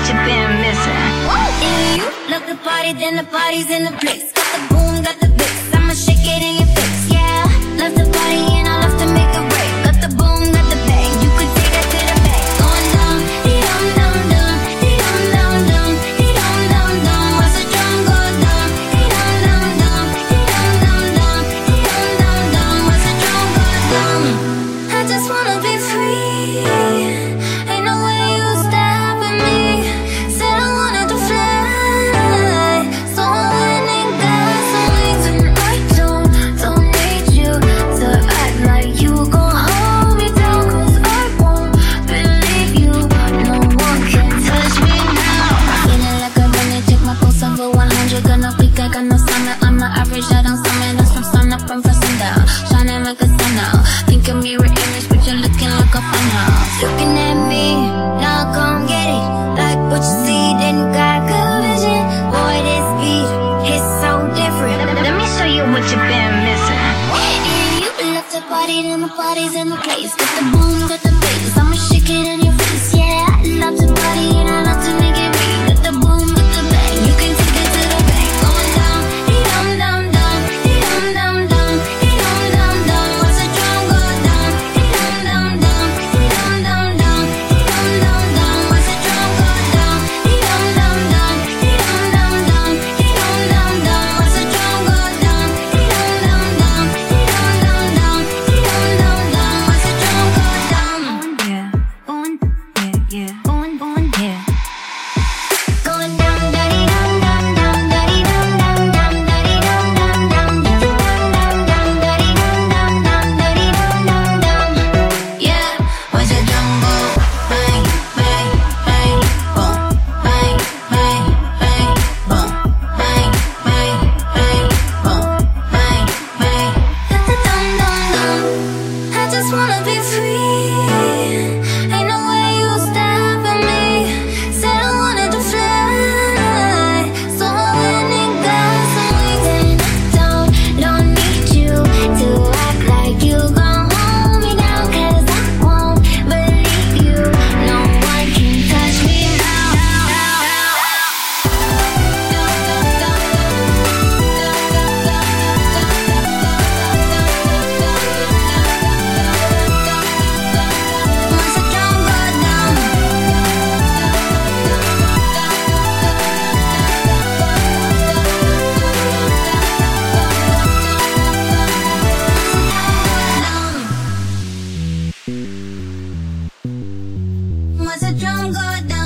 what you've been missing. Woo! If you love the party, then the party's in the place. Got the boom. what you've been missing. And you left to party, and the party's in the place. Got the boom, got the bass. I'ma shake it and you Was a drum god